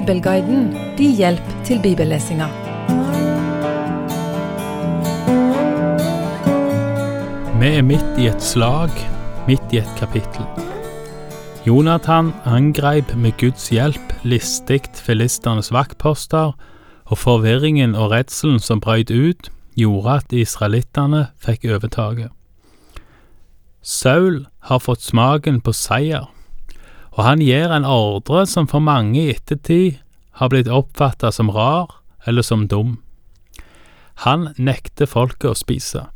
Bibelguiden din hjelp til bibellesinga. Vi er midt i et slag, midt i et kapittel. Jonathan angrep med Guds hjelp listig filisternes vaktposter, og forvirringen og redselen som brøt ut, gjorde at israelittene fikk overtaket. Saul har fått smaken på seier, og han gir en ordre som for mange i ettertid har blitt oppfattet som rar eller som dum. Han nekter folket å spise.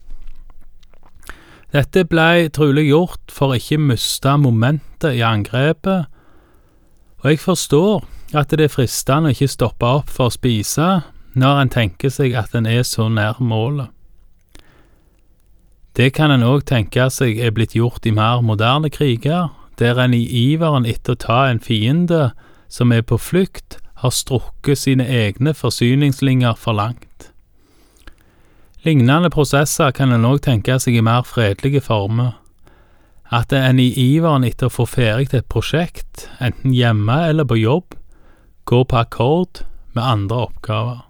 Dette blei trolig gjort for ikke miste momentet i angrepet, og jeg forstår at det er fristende å ikke stoppe opp for å spise når en tenker seg at en er så nær målet. Det kan en òg tenke seg er blitt gjort i mer moderne kriger, der en i iveren etter å ta en fiende som er på flukt, har strukket sine egne forsyningslinjer for langt. Lignende prosesser kan en òg tenke seg i mer fredelige former. At en i iveren etter å få ferdig et prosjekt, enten hjemme eller på jobb, går på akkord med andre oppgaver.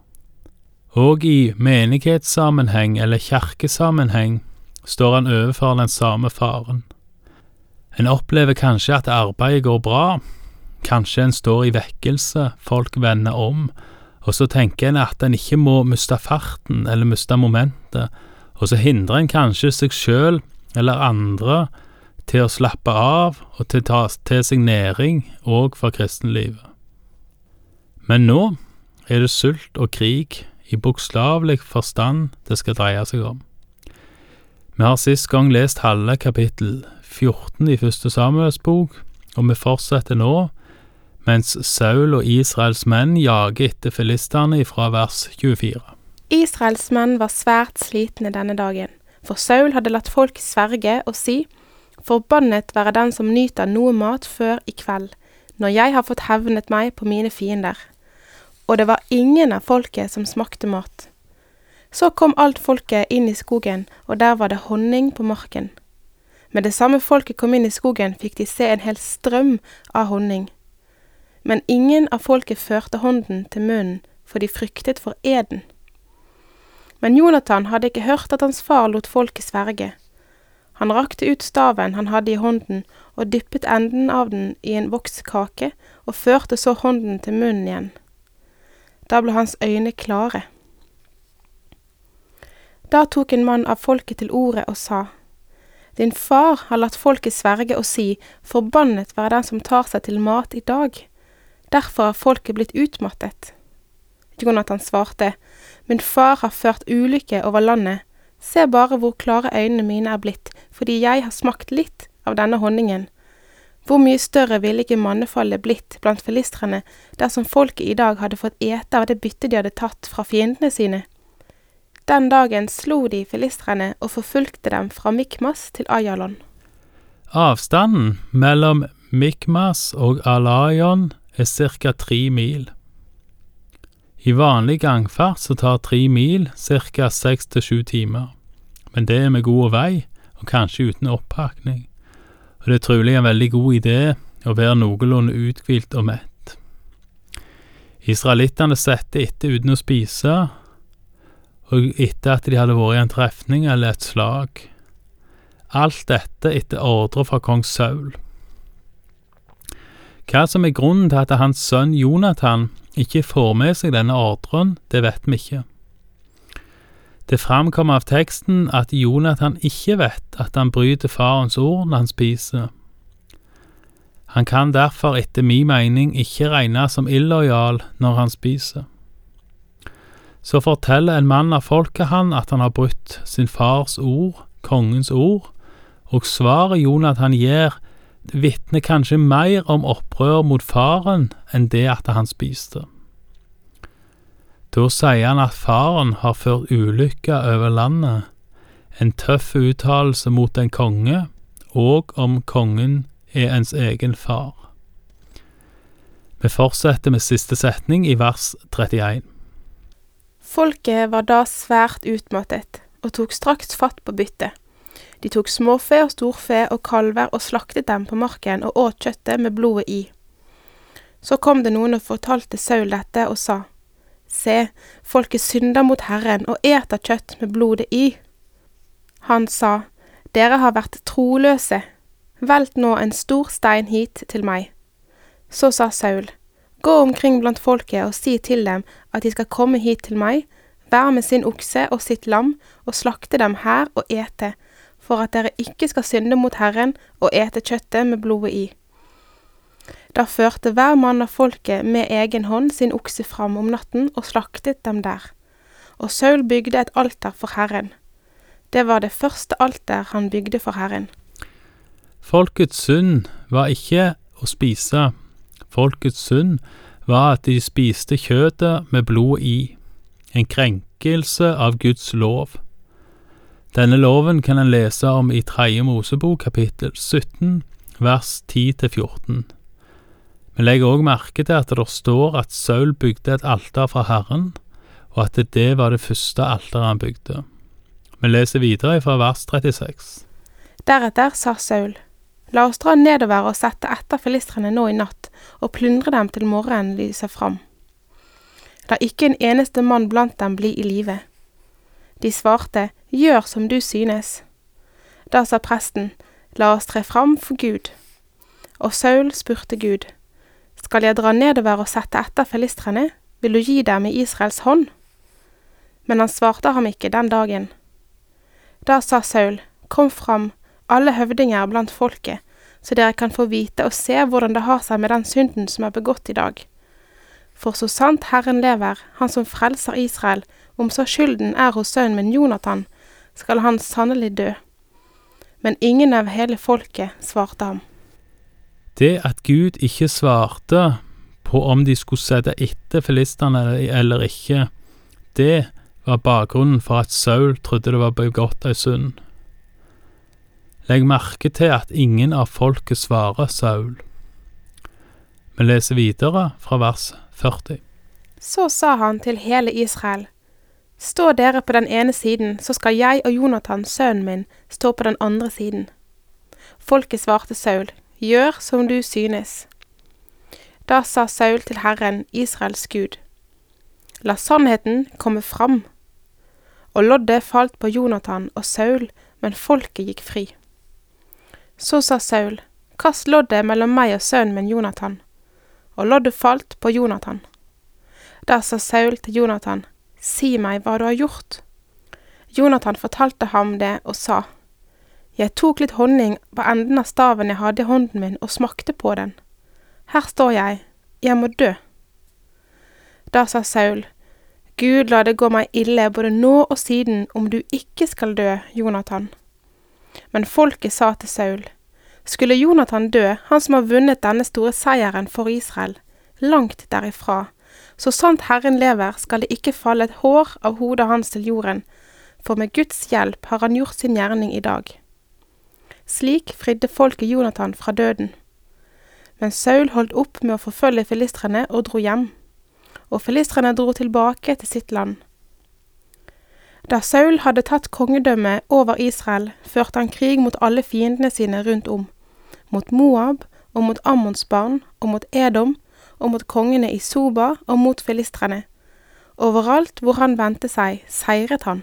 Og i menighetssammenheng eller kirkesammenheng står en overfor den samme faren. En opplever kanskje at arbeidet går bra, kanskje en står i vekkelse, folk vender om, og så tenker en at en ikke må miste farten eller miste momentet, og så hindrer en kanskje seg sjøl eller andre til å slappe av og til å ta til seg næring òg for kristenlivet. Men nå er det sult og krig i bokstavelig forstand det skal dreie seg om. Vi har sist gang lest halve kapittel 14 i første Samuels bok, og vi fortsetter nå mens Saul og Israels menn jager etter filistene fra vers 24. Israels menn var svært slitne denne dagen, for Saul hadde latt folk sverge og si, Forbannet være den som nyter noe mat før i kveld, når jeg har fått hevnet meg på mine fiender. Og det var ingen av folket som smakte mat. Så kom alt folket inn i skogen, og der var det honning på marken. Med det samme folket kom inn i skogen, fikk de se en hel strøm av honning. Men ingen av folket førte hånden til munnen, for de fryktet for eden. Men Jonathan hadde ikke hørt at hans far lot folket sverge. Han rakte ut staven han hadde i hånden, og dyppet enden av den i en vokskake, og førte så hånden til munnen igjen. Da ble hans øyne klare. Da tok en mann av folket til orde og sa, Din far har latt folket sverge og si, Forbannet være den som tar seg til mat i dag. Derfor har folket blitt utmattet. Jonathan svarte, Min far har ført ulykke over landet. Se bare hvor klare øynene mine er blitt, fordi jeg har smakt litt av denne honningen. Hvor mye større ville ikke mannefallet blitt blant filistrene dersom folket i dag hadde fått ete av det byttet de hadde tatt fra fiendene sine? Den dagen slo de filistrene og forfulgte dem fra Mikmas til Ayalon. Avstanden mellom Mikmas og Alayon er ca. tre mil. I vanlig gangfart så tar tre mil ca. seks til sju timer, men det er med god vei, og kanskje uten opphakning, og det er trolig en veldig god idé å være noenlunde uthvilt og mett. Israelittene setter etter uten å spise, og etter at de hadde vært i en trefning eller et slag. Alt dette etter ordre fra kong Saul. Hva som er grunnen til at hans sønn Jonathan ikke får med seg denne ordren, det vet vi ikke. Det framkommer av teksten at Jonathan ikke vet at han bryter farens ord når han spiser. Han kan derfor etter min mening ikke regnes som illojal når han spiser. Så forteller en mann av folket han at han har brutt sin fars ord, kongens ord, og svaret Jonathan gir, vitner kanskje mer om opprør mot faren enn det at han spiste. Da sier han at faren har ført ulykke over landet, en tøff uttalelse mot en konge, og om kongen er ens egen far. Vi fortsetter med siste setning i vers 31. Folket var da svært utmattet, og tok straks fatt på byttet. De tok småfe og storfe og kalver og slaktet dem på marken og åt kjøttet med blodet i. Så kom det noen og fortalte Saul dette og sa, Se, folket synder mot Herren og eter kjøtt med blodet i. Han sa, Dere har vært troløse, velt nå en stor stein hit til meg. Så sa Saul, Gå omkring blant folket og si til dem at de skal komme hit til meg, hver med sin okse og sitt lam, og slakte dem her og ete, for at dere ikke skal synde mot Herren og ete kjøttet med blodet i. Da førte hver mann av folket med egen hånd sin okse fram om natten og slaktet dem der. Og Saul bygde et alter for Herren. Det var det første alter han bygde for Herren. Folkets synd var ikke å spise. Folkets synd var at de spiste kjøttet med blod i, en krenkelse av Guds lov. Denne loven kan en lese om i Tredje Mosebok kapittel 17, vers 10-14. Vi legger òg merke til at det står at Saul bygde et alter fra Herren, og at det var det første alteret han bygde. Vi leser videre fra vers 36. Deretter sa Saul, La oss dra nedover og sette etter filistrene nå i natt, og plyndre dem til morgenen lyser fram. La ikke en eneste mann blant dem bli i live. De svarte, Gjør som du synes. Da sa presten, La oss tre fram for Gud. Og Saul spurte Gud, Skal jeg dra nedover og sette etter filistrene, vil du gi dem i Israels hånd? Men han svarte ham ikke den dagen. Da sa Saul, Kom fram, alle høvdinger blant folket, så dere kan få vite og se hvordan det har seg med den synden som er begått i dag. For så sant Herren lever, Han som frelser Israel, om så skylden er hos sønnen min Jonathan, skal han sannelig dø. Men ingen av hele folket svarte ham. Det at Gud ikke svarte på om de skulle sette etter filistene eller ikke, det var bakgrunnen for at Saul trodde det var begått ei synd. Legg merke til at ingen av folket svarer Saul. Vi leser videre fra vers 40. Så sa han til hele Israel, Stå dere på den ene siden, så skal jeg og Jonathan, sønnen min, stå på den andre siden. Folket svarte Saul, Gjør som du synes. Da sa Saul til Herren, Israels Gud, La sannheten komme fram. Og loddet falt på Jonathan og Saul, men folket gikk fri. Så sa Saul, Kast loddet mellom meg og sønnen min Jonathan. Og loddet falt på Jonathan. Da sa Saul til Jonathan, Si meg hva du har gjort. Jonathan fortalte ham det og sa, Jeg tok litt honning på enden av staven jeg hadde i hånden min, og smakte på den. Her står jeg, jeg må dø. Da sa Saul, Gud la det gå meg ille både nå og siden om du ikke skal dø, Jonathan. Men folket sa til Saul, skulle Jonathan dø, han som har vunnet denne store seieren for Israel, langt derifra, så sant Herren lever, skal det ikke falle et hår av hodet hans til jorden, for med Guds hjelp har han gjort sin gjerning i dag. Slik fridde folket Jonathan fra døden. Men Saul holdt opp med å forfølge filistrene og dro hjem, og filistrene dro tilbake til sitt land. Da Saul hadde tatt kongedømmet over Israel, førte han krig mot alle fiendene sine rundt om, mot Moab og mot Ammons barn og mot Edom og mot kongene i Soba og mot filistrene. Overalt hvor han vendte seg, seiret han.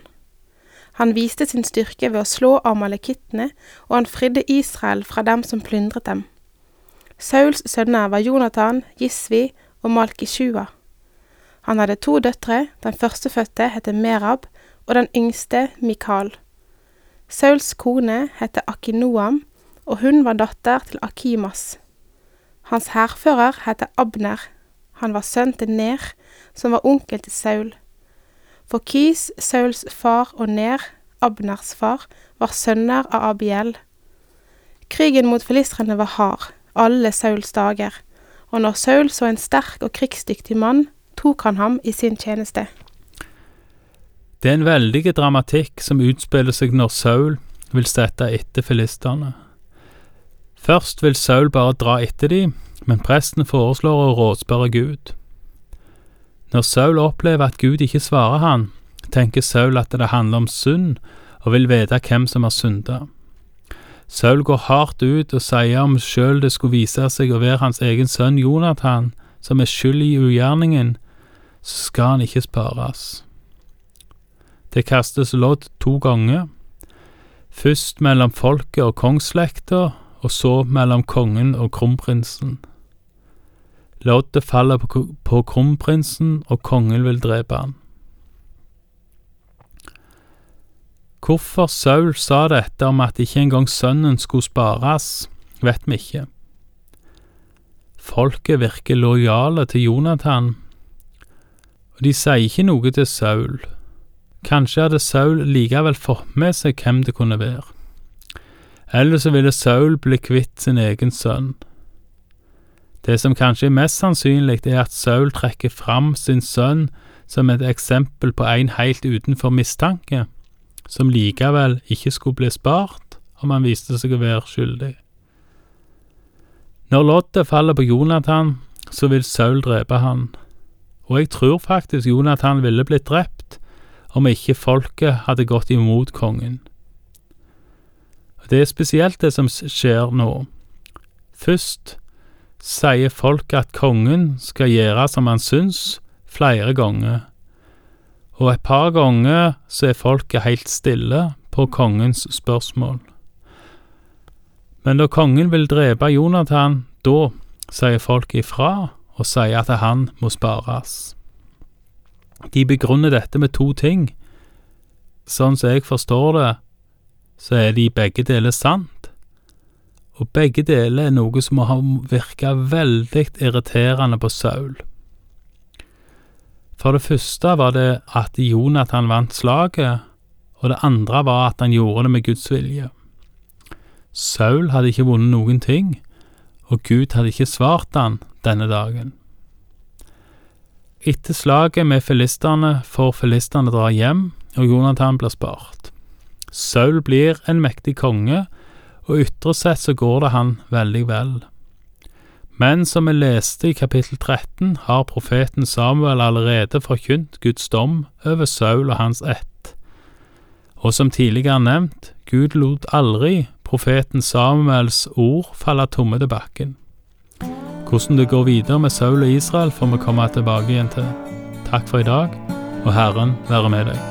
Han viste sin styrke ved å slå amalekittene, og han fridde Israel fra dem som plyndret dem. Sauls sønner var Jonathan, Gisvi og Malkishua. Han hadde to døtre, den førstefødte het Merab, og den yngste Mikal. Sauls kone het Akinoam, og hun var datter til Akimas. Hans hærfører het Abner, han var sønn til Ner, som var onkel til Saul. For Kis, Sauls far, og Ner, Abners far, var sønner av Abiel. Krigen mot filistrene var hard, alle Sauls dager, og når Saul så en sterk og krigsdyktig mann, tok han ham i sin tjeneste. Det er en veldig dramatikk som utspiller seg når Saul vil sette etter filistene. Først vil Saul bare dra etter dem, men presten foreslår å rådspørre Gud. Når Saul opplever at Gud ikke svarer han, tenker Saul at det handler om synd, og vil vite hvem som har synda. Saul går hardt ut og sier om sjøl det skulle vise seg å være hans egen sønn Jonathan som er skyld i ugjerningen, så skal han ikke spares. Det kastes lodd to ganger, først mellom folket og kongsslekta, og så mellom kongen og kronprinsen. Loddet faller på, kronprinsen, og kongen vil drepe han. Hvorfor Saul sa dette om at ikke engang sønnen skulle spares, vet vi ikke. Folket virker lojale til Jonathan, og de sier ikke noe til Saul. Kanskje hadde Saul likevel fått med seg hvem det kunne være. Eller så ville Saul bli kvitt sin egen sønn. Det som kanskje er mest sannsynlig, er at Saul trekker fram sin sønn som et eksempel på en helt utenfor mistanke som likevel ikke skulle bli spart om han viste seg å være skyldig. Når loddet faller på Jonathan, så vil Saul drepe han, og jeg tror faktisk Jonathan ville blitt drept om ikke folket hadde gått imot kongen. Det er spesielt det som skjer nå. Først sier folket at kongen skal gjøre som han syns, flere ganger og et par ganger så er folket helt stille på kongens spørsmål. Men når kongen vil drepe Jonathan, da sier folk ifra og sier at han må spares. De begrunner dette med to ting. Sånn som jeg forstår det, så er de begge deler sant. Og begge deler er noe som har ha virka veldig irriterende på Saul. For det første var det at Jonathan vant slaget, og det andre var at han gjorde det med Guds vilje. Saul hadde ikke vunnet noen ting, og Gud hadde ikke svart han denne dagen. Etter slaget med filistene får filistene dra hjem, og Jonathan blir spart. Saul blir en mektig konge, og ytre sett så går det han veldig vel. Men som vi leste i kapittel 13, har profeten Samuel allerede forkynt Guds dom over Saul og hans ett. Og som tidligere nevnt, Gud lot aldri profeten Samuels ord falle tomme til bakken. Hvordan det går videre med Saul og Israel, får vi komme tilbake igjen til. Takk for i dag, og Herren være med deg.